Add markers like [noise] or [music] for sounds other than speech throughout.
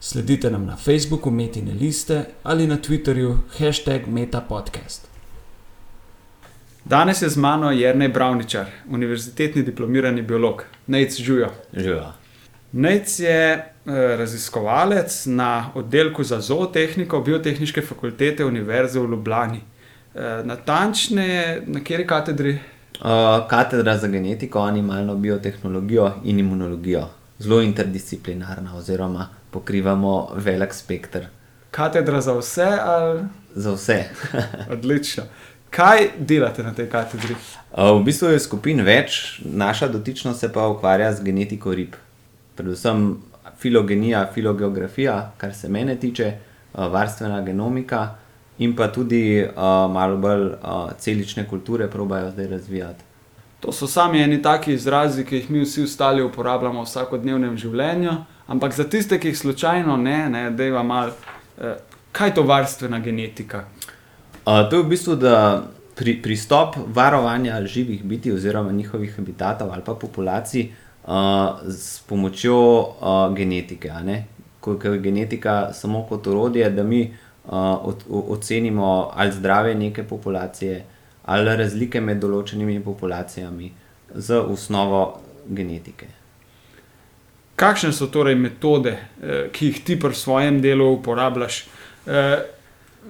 Sledite nam na Facebooku Metine liste ali na Twitterju hashtag MetaPodcast. Danes je z mano Jrnej Bravničar, univerzitetni diplomirani biolog, Nec Žujo. Živa. Nec je eh, raziskovalec na oddelku za zootehniko Biotehničke fakultete Univerze v Ljubljani. Eh, natančneje, na kateri katedri? Uh, katedra za genetiko, animalno biotehnologijo in imunologijo. Zelo interdisciplinarna, oziroma pokrivamo velik spekter. Katedra za vse ali Za vse. [laughs] odlično. Kaj delate na tej katedri? V bistvu je skupin več, naša dotičnost se pa ukvarja z genetiko rib. Predvsem filogenija, filogeografija, kar se mene tiče, varstvena genomika in pa tudi uh, malo bolj uh, celične kulture probajo zdaj razvijati. To so sami eni taki izrazi, ki jih mi vsi ostali uporabljamo v vsakodnevnem življenju, ampak za tiste, ki jih slučajno ne, ne da je mal, eh, kaj je to varstvena genetika? Uh, to je v bistvu pri, pristop varovanja živih biti oziroma njihovih habitatov ali pa populacij uh, s pomočjo uh, genetike. ko je genetika samo kot orodje, da mi uh, od, ocenimo ali zdravje neke populacije ali razlike med določenimi populacijami z osnovo genetike. Kakšne so torej metode, eh, ki jih ti pri svojem delu uporabljaš? Eh,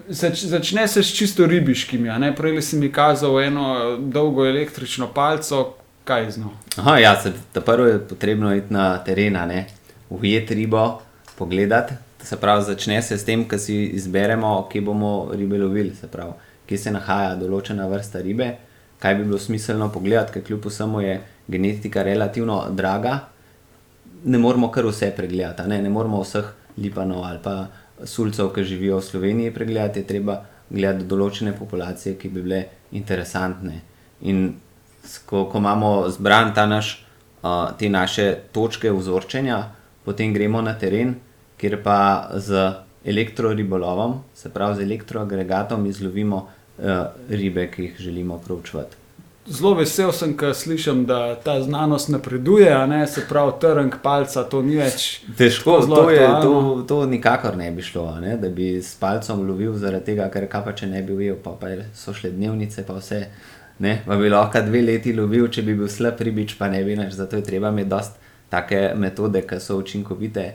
zač, začne se s čisto ribiškimi, prej si mi kazal eno dolgo električno palco, kaj je z njo. Aha, ja, se, ta prvo je potrebno iti na teren, ujeti ribo, pogledati. Se pravi, začne se s tem, da si izberemo, kje bomo ribe lovili, se pravi, kje se nahaja določena vrsta ribe, kaj bi bilo smiselno pogledati, ker kljub vsemu je genetika relativno draga. Ne moramo kar vse pregledati, ne, ne moramo vseh lipanov ali pa sulcev, ki živijo v Sloveniji, pregledati, je treba gledati določene populacije, ki bi bile interesantne. In ko, ko imamo zbran ta naš, uh, te naše točke vzorčenja, potem gremo na teren, kjer pa z elektroribolovom, se pravi z elektroagregatom, izlovimo uh, ribe, ki jih želimo proučevati. Zelo vesel sem, ker slišim, da ta znanost napreduje, ne se pravi, trnk palca, to ni več. Težko, zelo to, je, to, to nikakor ne bi šlo, ne? da bi s palcem lovil, zaradi tega, ker kaj pa če ne bi ujel, pa, pa so šle dnevnice, pa vse. Ne, pa bi lahko dve leti lovil, če bi bil slab ribič, pa ne bi več. Zato je treba imeti dost take metode, ki so učinkovite.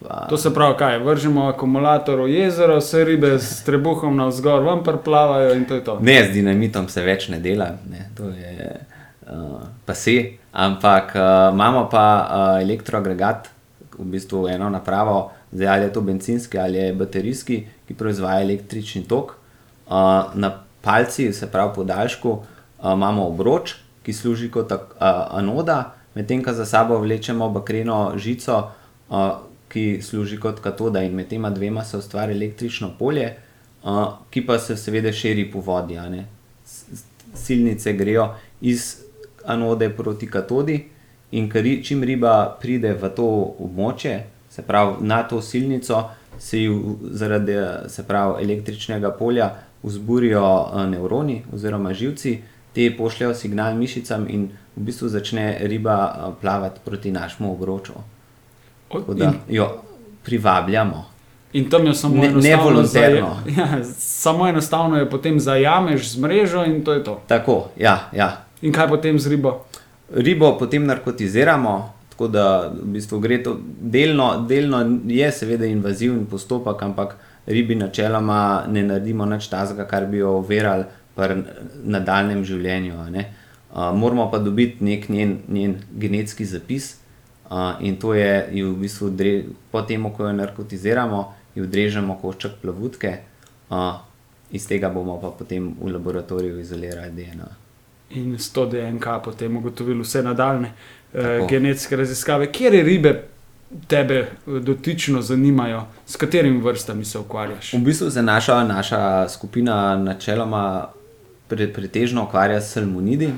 Pa, To se pravi, kaj vržemo akumulator v jezero, vse ribe s trebuhom navzgor ven plavajo in to je to. Ne, z dinamitom se več ne dela, ne, to je uh, pase, ampak uh, imamo pa uh, elektroagregat, v bistvu eno napravo, zdaj ali je to bencinski ali je baterijski, ki proizvaja električni tok. Uh, na palci, se pravi podaljšku, uh, imamo obroč, ki služi kot uh, anoda, medtem ko za sabo vlečemo bakreno žico, uh, ki služi kot katoda in med tema dvema se ustvari električno polje, uh, ki pa se seveda širi po vodi. Silnice grejo iz anode proti katodi, in ri- čim riba pride v to območje, se pravi na to silnico, se ji zaradi pravi, električnega polja vzburijo eh, nevroni oziroma živci, te pošljajo signal mišicam in v bistvu začne riba eh, plavati proti našemu obroču. Tako da In, jo privabljamo. in tam jo samo Ne- nevolonterno. zaje- [laughs] Ja, samo enostavno jo potem zajameš z mrežo in to je to. Tako, ja, ja. In kaj potem z ribo? Ribo potem narkotiziramo, tako da v bistvu gre to delno, delno je seveda invazivni postopek, ampak ribi načeloma ne naredimo nič tazga, kar bi jo overali pri nadaljem življenju. ne. Uh, moramo pa dobiti nek njen, njen genetski zapis uh, in to je ji v bistvu, dre, po tem, ko jo narkotiziramo, ji odrežemo košček plavutke, uh, iz tega bomo pa potem v laboratoriju izolirali DNA. In s to DNK potem ugotovili vse nadaljne eh, Tako. genetske raziskave. Kje ribe tebe eh, dotično zanimajo, s katerimi vrstami se ukvarjaš? V bistvu se naša, naša skupina načeloma pre, pretežno ukvarja s salmonidi,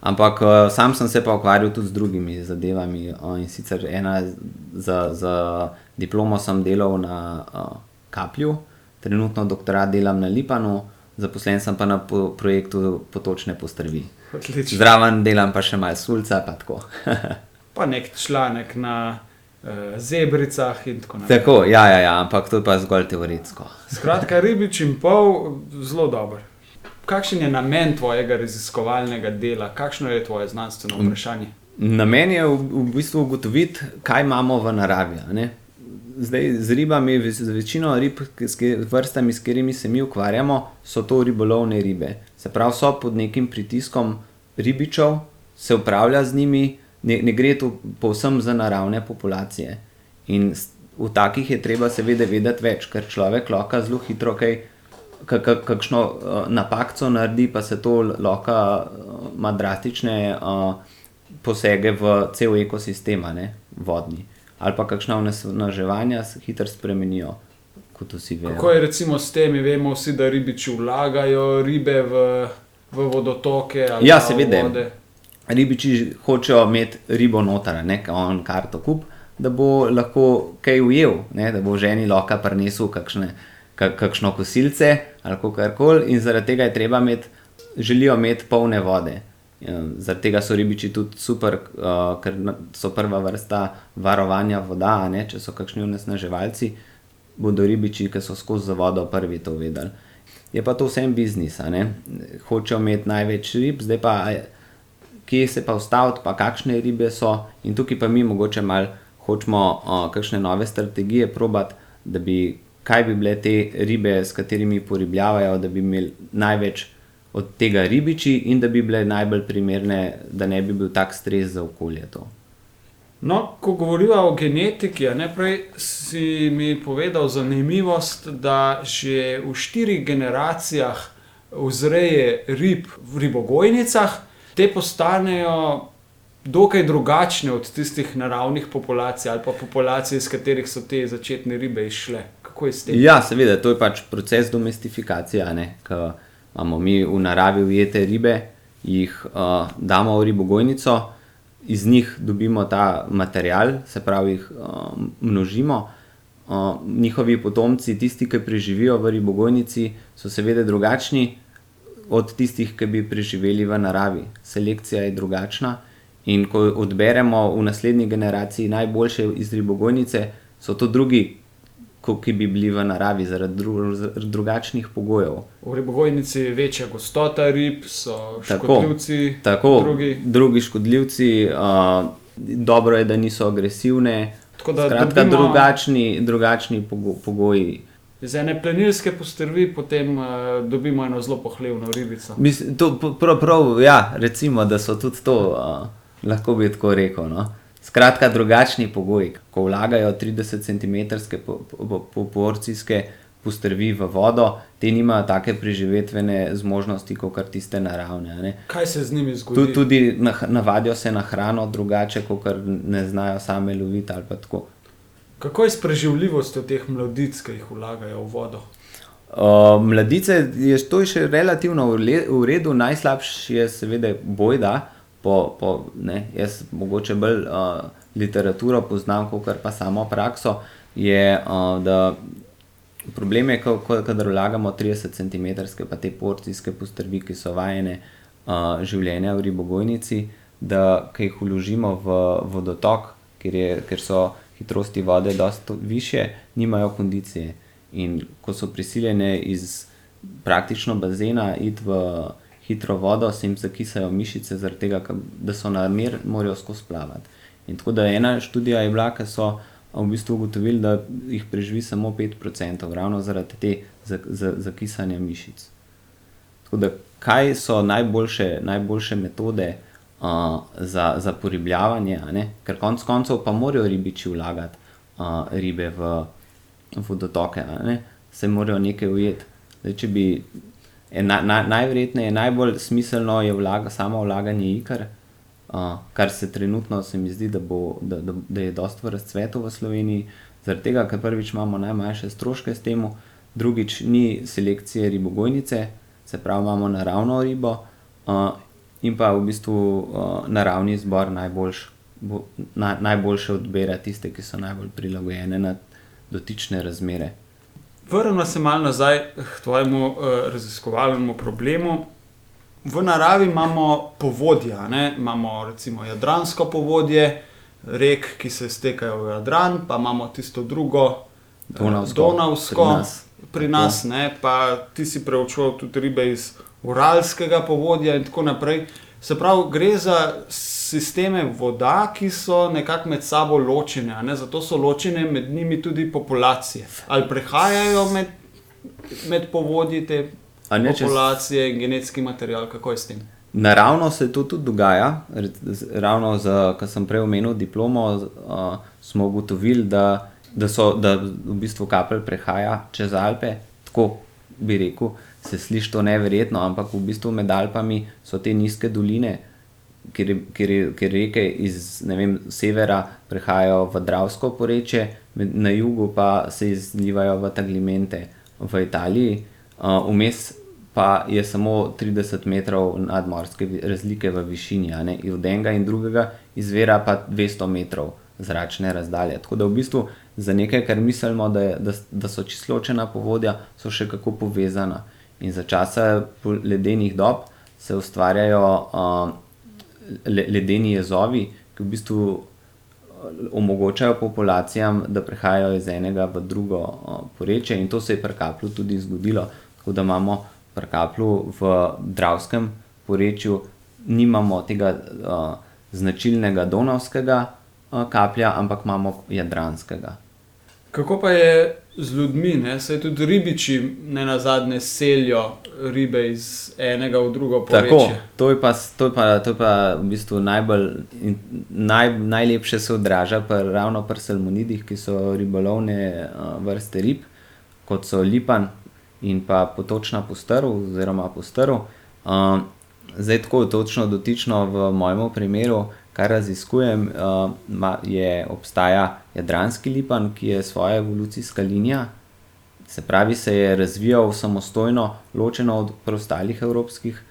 ampak uh, sam sem se pa ukvarjal tudi z drugimi zadevami. Uh, in sicer ena za, za diplomo sem delal na uh, Kaplju, trenutno doktorat delam na Lipanu, zaposlen sem pa na po, projektu potočne postrvi. Odlično. Zraven delam pa še malo sulca, pa tako. [laughs] Pa nek članek na uh, zebricah in tako naprej. tako, ja, ja, ja, ampak to je pa zgolj teoretsko. Skratka, ribič in pol, zelo dober. Kakšen je namen tvojega raziskovalnega dela, kakšno je tvoje znanstveno vprašanje? Namen je v, v bistvu ugotoviti, kaj imamo v naravi. ne. Zdaj, z ribami, z večino rib, s vrstami, s katerimi se mi ukvarjamo, so to ribolovne ribe. Se pravi, so pod nekim pritiskom ribičev, se upravlja z njimi, ne, ne gre tu povsem za naravne populacije. In v takih je treba seveda vedeti več, ker človek lahko zelo hitro kaj, ka- ka- kakšno uh, napako naredi, pa se to uh, ima drastične uh, posege v cel ekosistem, ne vodni. Ali pa kakšna onesnaževanja se hitro spremenijo. Kako je recimo s temi, vemo vsi, da ribiči vlagajo ribe v, v vodotoke Ja, seveda. Ribiči hočejo imeti ribo noter, ne on karto kup, da bo lahko kaj ujel, ne, da bo ženi lahko prinesel kakšne, ka, kakšno kosilce ali kar koli, in zaradi tega je treba imeti, želijo imeti polne vode. Ja, Zaradi tega so ribiči tudi super, ker so prva vrsta varovanja voda, ne, če so kakšni onesnaževalci, bodo ribiči, ki so skozi za vodo prvi to vedeli. Je pa to vsem biznis. Hočejo imeti največ rib, zdaj pa kje se pa ustaviti, pa kakšne ribe so. In tukaj pa mi mogoče malo hočemo uh, kakšne nove strategije probati, da bi kaj bi bile te ribe, s katerimi poribljavajo, da bi imeli največ od tega ribiči in da bi bile najbolj primerne, da ne bi bil tak stres za okolje. To. No, ko govorimo o genetiki, ne prej si mi povedal zanimivost, da že v štirih generacijah vzreje rib v ribogojnicah, te postanejo dokaj drugačne od tistih naravnih populacij ali pa populacij, iz katerih so te začetne ribe izšle. Kako je s tem? Ja, seveda, to je pač proces domestifikacije, imamo mi v naravi ujete ribe, jih uh, damo v ribogojnico, iz njih dobimo ta material, se pravi, jih uh, množimo. Uh, njihovi potomci, tisti, ki preživijo v ribogojnici, so seveda drugačni od tistih, ki bi preživeli v naravi. Selekcija je drugačna. In ko odberemo v naslednji generaciji najboljše iz ribogojnice, so to drugi, ko, ki bi bili v naravi zaradi dru, drugačnih pogojev. V ribogojnici je večja gostota rib, so Tako, škodljivci, Tako, drugi. drugi škodljivci, uh, dobro je, da niso agresivne. Tako da Skratka, dobimo- drugačni, drugačni pogo, pogoji. Iz ene plenilske postrvi potem uh, dobimo eno zelo pohlevno ribico. Mislim, to, prav, prav, ja, recimo, da so tudi to, uh, lahko bi tako rekel. No? Skratka, drugačni pogoji. Ko vlagajo 30 cm po, po, po porcijske postrvi v vodo, te nimajo take preživetvene zmožnosti, kot tiste naravne. a ne. Kaj se z njimi zgodi? Tu, tudi navadijo se na hrano drugače, kot ne znajo same loviti ali pa tako. Kako je s preživljivostjo teh mladic, ki jih vlagajo v vodo? Uh, mladice je to je še relativno v redu, najslabši je seveda bojda. Po, po, ne, jaz mogoče bolj uh, literaturo poznam, kot pa samo prakso. Je, uh, da problem je, ko, ko, kadar vlagamo 30 cm, pa te porcijske postrvi, ki so vajene uh, življenja v ribogojnici, da jih vložimo v vodotok, ker, je, ker so hitrosti vode dosta više, nimajo kondicije. In ko so prisiljene iz praktično bazena iti v hitro vodo, se jim zakisajo mišice, zaradi tega, da so na mer, morajo skozi plavati. In tako da ena študija je bila, ki so v bistvu ugotovili, da jih preživi samo 5%, ravno zaradi te za, za, zakisanja mišic. Tako da, kaj so najboljše, najboljše metode za, za poribljavanje, a ne? ker konec koncev pa morajo ribiči vlagati ribe v vodotoke, a ne? se morajo nekaj ujeti. Zdaj, če bi, na, na, najverjetneje, najbolj smiselno je vlaga, samo vlaganje ikar uh, kar se trenutno se mi zdi, da, bo, da, da, da je dosto v razcvetu v Sloveniji, zaradi tega, ker prvič imamo najmanjše stroške s tem, drugič ni selekcije ribogojnice, se pravi, imamo naravno ribo uh, in pa v bistvu uh, naravni zbor najboljš, bo, na, najboljše odbira tiste, ki so najbolj prilagojene na dotične razmere. Vrnimo se malo nazaj k tvojemu uh, raziskovalnemu problemu. V naravi imamo povodja, ne? imamo recimo jadransko povodje, rek, ki se stekajo v Jadran, pa imamo tisto drugo, Donavsko, Donavsko pri nas. pri nas ne? pa ti si preučeval tudi ribe iz Uralskega povodja in tako naprej. Se pravi, gre za sisteme voda, ki so nekako med sabo ločene, ne? zato so ločene med njimi tudi populacije. Ali prehajajo med, med povodji te A ne, populacije in genetski material, kako je s tem? Naravno se to tudi dogaja. Ravno, ko sem prej omenil diplomo, uh, smo ugotovili, da, da, so, da v bistvu kapelj prehaja čez Alpe. Tako bi rekel, se sliši to neverjetno, ampak v bistvu med Alpami so te nizke doline, kjer, kjer, kjer reke iz vem, severa prehajajo v Dravsko porečje, med- na jugu pa se izlivajo v Taglimente v Italiji. Uh, Vmes pa je samo 30 metrov nadmorske razlike v višini, ne? od enega in drugega izvira pa 200 metrov zračne razdalje. Tako da v bistvu za nekaj, kar mislimo, da, je, da, da so čisto ločena povodja, so še kako povezana. In za časa ledenih dob se ustvarjajo uh, ledeni jezovi, ki v bistvu eh, omogočajo populacijam, da prehajajo iz enega v drugo uh, porečje, in to se je pri kaplju tudi zgodilo. Tako da imamo pri kaplju v Dravskem porečju, nimamo tega uh, značilnega donovskega uh, kaplja, ampak imamo jadranskega. Kako pa je z ljudmi, ne? saj tudi ribiči ne na zadnje selijo ribe iz enega v drugo Tako, porečje. to je pa, to je pa, to je pa v bistvu najbolj, naj, najlepše se odraža pa ravno pri salmonidih, ki so ribolovne vrste rib, kot so lipan in pa potočna postrv oziroma postrv. Uh, zdaj tako točno dotično v mojem primeru, kar raziskujem, ma, je obstaja jadranski lipan, ki je svoja evolucijska linija, Se pravi, se je razvijal samostojno, ločeno od preostalih evropskih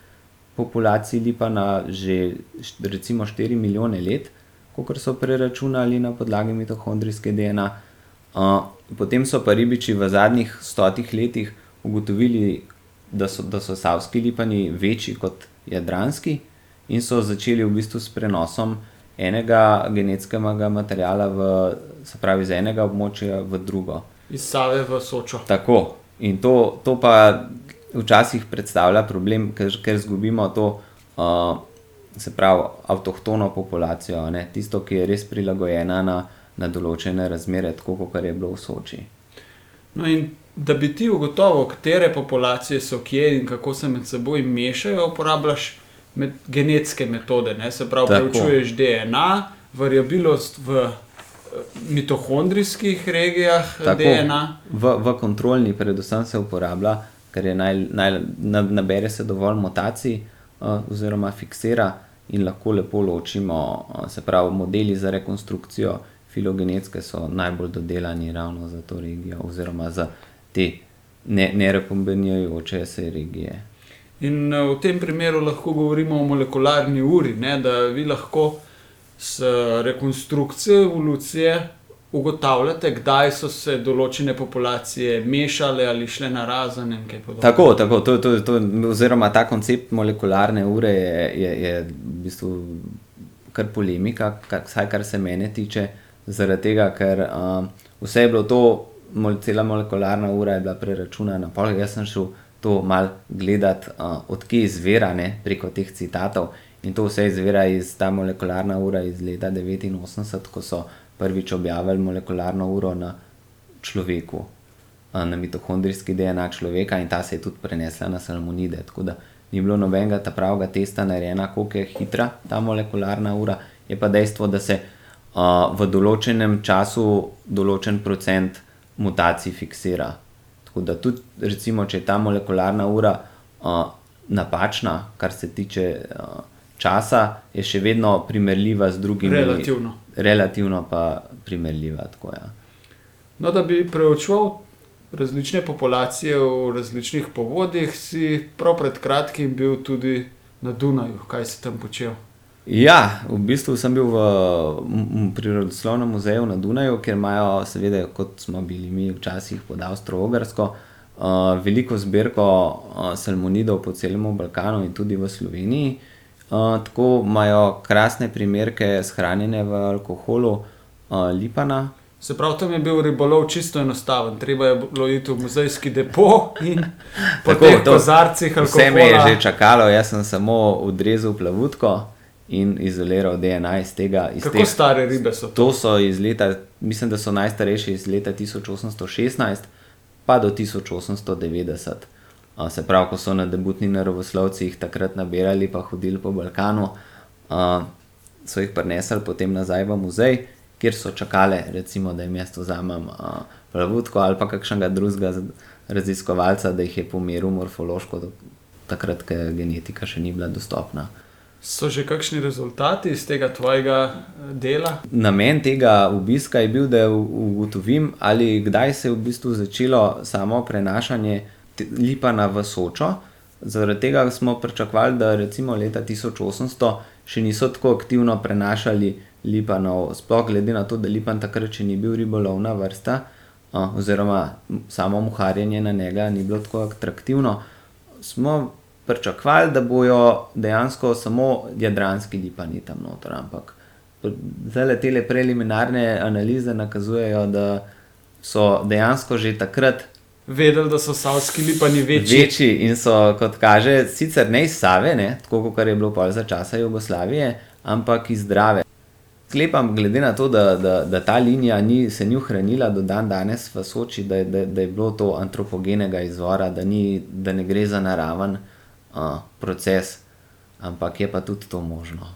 populacij lipana že št- recimo 4 milijone let, kot so preračunali na podlagi mitohondrijske DNA. Potem so pa ribiči v zadnjih stotih letih ugotovili, da so, da so savski lipani večji kot jadranski in so začeli v bistvu s prenosom enega genetskega materijala, v, se pravi, iz enega območja v drugo. Iz Save v Sočo. Tako. In to, to pa včasih predstavlja problem, ker, ker izgubimo to, uh, se pravi, avtohtono populacijo, ne? tisto, ki je res prilagojena na, na določene razmere, tako kot je bilo v Soči. No in da bi ti ugotovil, katere populacije so kje in kako se med seboj mešajo, uporabljaš med, genetske metode. Ne? Se pravi, Tako. preučuješ DNA, variabilnost v mitohondrijskih regijah Tako, DNA. v, v kontrolni, predvsem se uporablja, ker je naj, naj, na- nabere se dovolj mutacij, uh, oziroma fiksira in lahko lepo ločimo. Uh, se pravi, modeli za rekonstrukcijo filogenetske so najbolj dodelani ravno za to regijo, oziroma za te ne, nerekombinirajoče se regije. In eh, v tem primeru lahko govorimo o molekularni uri, ne? da vi lahko s rekonstrukcijo evolucije ugotavljate, kdaj so se določene populacije mešale ali šle na razen in kaj podobnega. Tako, tako to, to, to, oziroma ta koncept molekularne ure je, je, je v bistvu kar polemika, kar, vsaj kar se mene tiče, zaradi tega, ker um, vse je bilo to, mol, cela molekularna ura je bila preračunana. Pol, jaz sem šel to mal gledati, uh, odkje izvira ne, preko teh citatov. In to vse izvira iz ta molekularna ura iz leta 89, ko so prvič objavili molekularno uro na človeku a, na mitohondrijski DNA človeka in ta se je tudi prenesla na salmonide. Tako da ni bilo nobenega ta pravega testa narejena, koliko je hitra ta molekularna ura. Je pa dejstvo, da se a, v določenem času določen procent mutacij fiksira. Tako da tudi, recimo, če je ta molekularna ura a, napačna, kar se tiče a, časa je še vedno primerljiva z drugimi. Relativno. Relativno pa primerljiva. Tako, ja. No, da bi preučeval različne populacije v različnih povodih, si prav pred kratkim bil tudi na Dunaju. Kaj si tam počel? Ja, v bistvu sem bil v m- Prirodoslovnem muzeju na Dunaju, kjer imajo, seveda, kot smo bili mi včasih pod Avstro-Ogrsko, uh, veliko zbirko uh, salmonidov po celem Balkanu in tudi v Sloveniji. Tako imajo krasne primerke shranjene v alkoholu uh, lipana. Se pravi, tam je bil ribolov čisto enostaven. Treba je bilo iti v muzejski depo in [laughs] po Tako, teh to- kozarcih Vse me je že čakalo, jaz sem samo odrezal plavutko in izoliral DNA iz tega. Iz Kako teh- stare ribe so to? To so iz leta, mislim, da so najstarejši iz leta 1816, pa do 1890. Se pravi, ko so na debutni naravoslovci jih takrat nabirali, pa hodili po Balkanu, a, so jih prinesli potem nazaj v muzej, kjer so čakali, recimo, da jim jaz vzamem plavutko ali pa kakšnega drugega raziskovalca, da jih je pomeril morfološko, takrat, ko genetika še ni bila dostopna. So že kakšni rezultati iz tega tvojega eh, dela? Namen tega obiska je bil, da ugotovim, ali kdaj se je v bistvu začelo samo prenašanje te- lipana v Sočo. Zaradi tega smo pričakovali, da recimo leta 1800 še niso tako aktivno prenašali lipanov, sploh glede na to, da lipan takrat še ni bil ribolovna vrsta, oziroma samo muharjenje na njega ni bilo tako atraktivno. Smo pričakovali, da bojo dejansko samo jadranski lipani tam noter, ampak zdaj te preliminarne analize nakazujejo, da so dejansko že takrat Vedeli, da so savski lipani večji. večji in so, kot kaže, sicer ne iz Save, ne, tako kot je bilo pol za časa Jugoslavije, ampak iz Drave. Sklepam, glede na to, da, da, da ta linija ni, se ni ohranila do dan danes v Soči, da, da, da je bilo to antropogenega izvora, da, ni, da ne gre za naraven uh, proces, ampak je pa tudi to možno.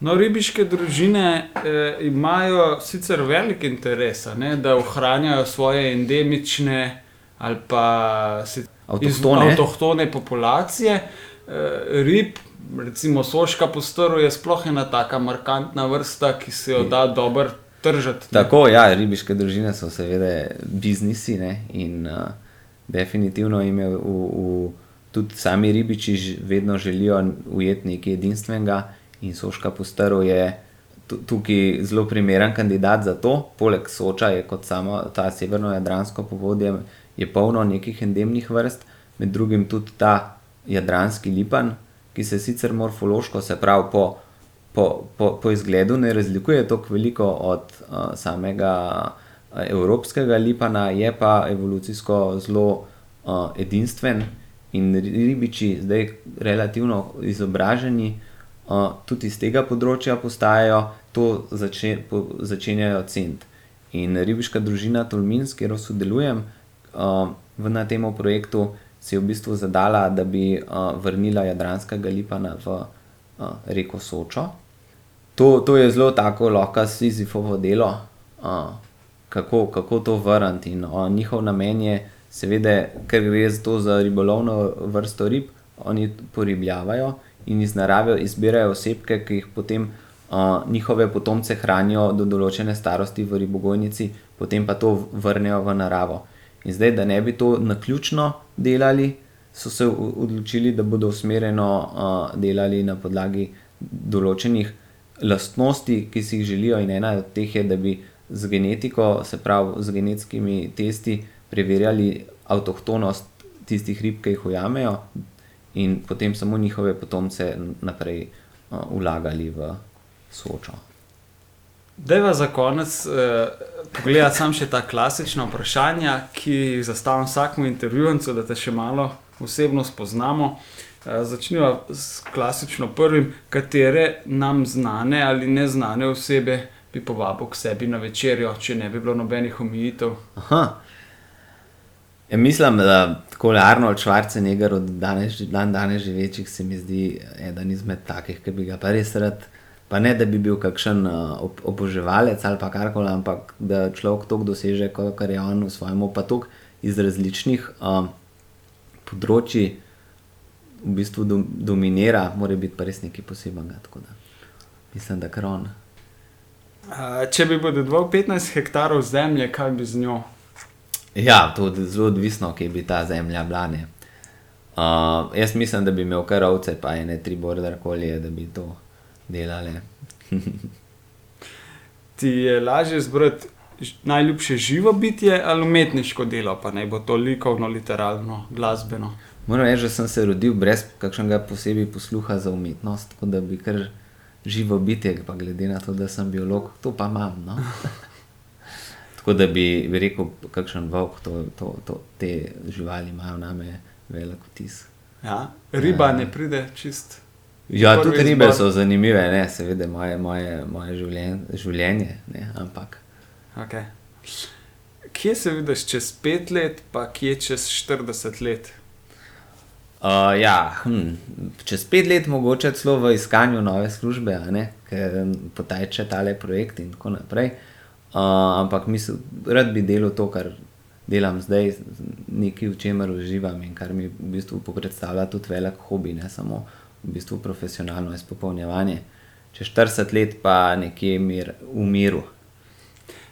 No, ribiške družine eh, imajo sicer velik interes, ne, da ohranjajo svoje endemične ali pa si- iz- Avtohtone. avtohtone populacije eh, rib. Recimo soška postrv je sploh ena taka markantna vrsta, ki se jo da dobro tržiti. ne. Tako, ja, ribiške družine so seveda biznisi ne, in uh, definitivno jim je v, v, tudi sami ribiči vedno želijo ujeti nekaj edinstvenega in Soška postrv je tu- tukaj zelo primeren kandidat za to. Poleg Soča je kot samo ta severno-jadransko povodje, je polno nekih endemnih vrst, med drugim tudi ta jadranski lipan, ki se sicer morfološko, se pravi po po, po, po izgledu ne razlikuje tako veliko od uh, samega uh, evropskega lipana, je pa evolucijsko zelo uh, edinstven in ri- ribiči, zdaj relativno izobraženi, uh, tudi iz tega področja postajajo, to začenjajo cent. In ribiška družina Tolmin, s katero sodelujem uh, v na tem projektu, si v bistvu zadala, da bi uh, vrnila jadranskega lipana v uh, reko Sočo. To, to je zelo tako lahko sizifovo delo, uh, kako, kako to vrniti. Uh, njihov namen je, seveda, ker gre za to za ribolovno vrsto rib, oni poribljavajo in iz narave izbirajo osebke, ki jih potem uh, njihove potomce hranijo do določene starosti v ribogojnici, potem pa to vrnejo v naravo. In zdaj, da ne bi to naključno delali, so se odločili, da bodo usmerjeno uh, delali na podlagi določenih lastnosti, ki si jih želijo, in ena od teh je, da bi z genetiko, se pravi z genetskimi testi, preverjali avtohtonost tistih rib, ki jih ujamejo, in potem samo njihove potomce naprej uh, vlagali v sočo. Dejva za konec eh, pogledati samo še ta klasična vprašanja, ki jih zastavim vsakmu intervjuvancu, da te še malo osebno spoznamo. Eh, začniva s klasično prvim, katere nam znane ali neznane osebe bi povabil k sebi na večerjo, če ne bi bilo nobenih omejitev. Ja, mislim, da tako Arnold Schwarzenegger od danes, dan danes živečih se mi zdi eden izmed takih, ki bi ga pa res rad. Pa ne, da bi bil kakšen uh, ob, oboževalec ali pa karkoli, ampak da človek to doseže, kar je on v svojem opatok iz različnih um, področji, v bistvu dom, dominira, mora biti pa res nekaj posebnega. da Mislim, da kron. Uh, če bi podedoval 15 hektarov zemlje, kaj bi z njo? Ja, to je zelo odvisno, kje bi ta zemlja bila. ne. Uh, jaz mislim, da bi imel kar ovce, pa ene tri border kolije, da bi to delali. [laughs] Ti je lažje zbrati ž- najljubše živo bitje ali umetniško delo, pa naj bo to likovno, literarno, glasbeno. Moram reči, da sem se rodil brez kakšnega posebej posluha za umetnost, tako da bi kar živo bitje, pa glede na to, da sem biolog, to pa imam. No? [laughs] tako da bi, bi rekel, kakšen volk, to, to, to, te živali imajo name velik vtis. Ja? Riba Ja. ne pride čist. Ja, tudi ribe izbor. so zanimive, ne, seveda moje, moje, moje življenje, življenje ne, ampak Okay. Kje se vidiš čez pet let, pa kje čez 40 let? Uh, ja, hm, čez pet let mogoče celo v iskanju nove službe, ker poteče tale projekt in tako naprej. Uh, ampak mislim, rad bi delal to, kar delam zdaj, nekaj v čemer uživam in kar mi v bistvu predstavlja tudi velik hobi, ne samo v bistvu profesionalno izpopolnjevanje. Čez 40 let pa nekje mir, v miru.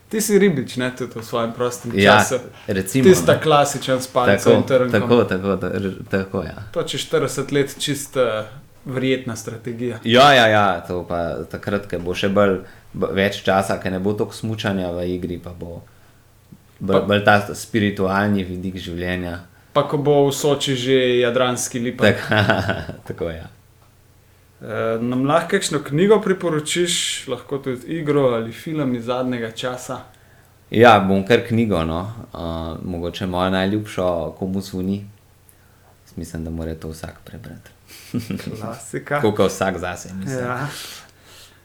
Ti si ribič, ne tudi v svojem prostem Ja, času. recimo. Tista ne. klasičen spalec in Tako, trnkom. tako, tako, tako, tako, ja. To čez 40 let čista verjetna strategija. Ja, ja, ja, to pa takrat, ko bo še bolj, več časa, ker ne bo toliko smučanja v igri, pa bo bolj, Pa- bolj ta spiritualni vidik življenja. Pa ko bo v Soči že jadranski lipa. Tak, tako [laughs] je. Ja. E, nam lahko kakšno knjigo priporočiš, lahko tudi igro ali film iz zadnjega časa. ja, bom kar knjigo, no. uh, mogoče moja najljubša, komu zvoni. Mislim, da mora to vsak prebrati. Klasika. [laughs] Koliko vsak zase. Mislim. Ja.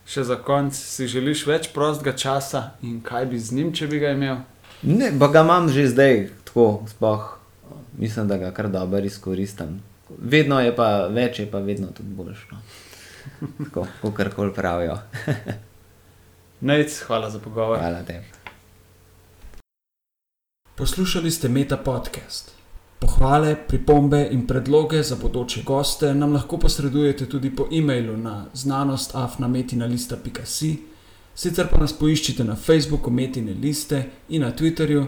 Še za konec, si želiš več prostega časa in kaj bi z njim, če bi ga imel? Ne, pa ga imam že zdaj, tako spoh. Mislim, da ga kar dobro izkoristim. Vedno je pa več, je pa vedno tudi boljš. No. Tako, kar koli pravijo. [laughs] Nec, hvala za pogovor. Hvala tebi. Poslušali ste Meta podcast. Pohvale, pripombe in predloge za bodoče goste nam lahko posredujete tudi po e-mailu na znanostafnametina.si, sicer pa nas poiščite na Facebooku Metine liste in na Twitterju,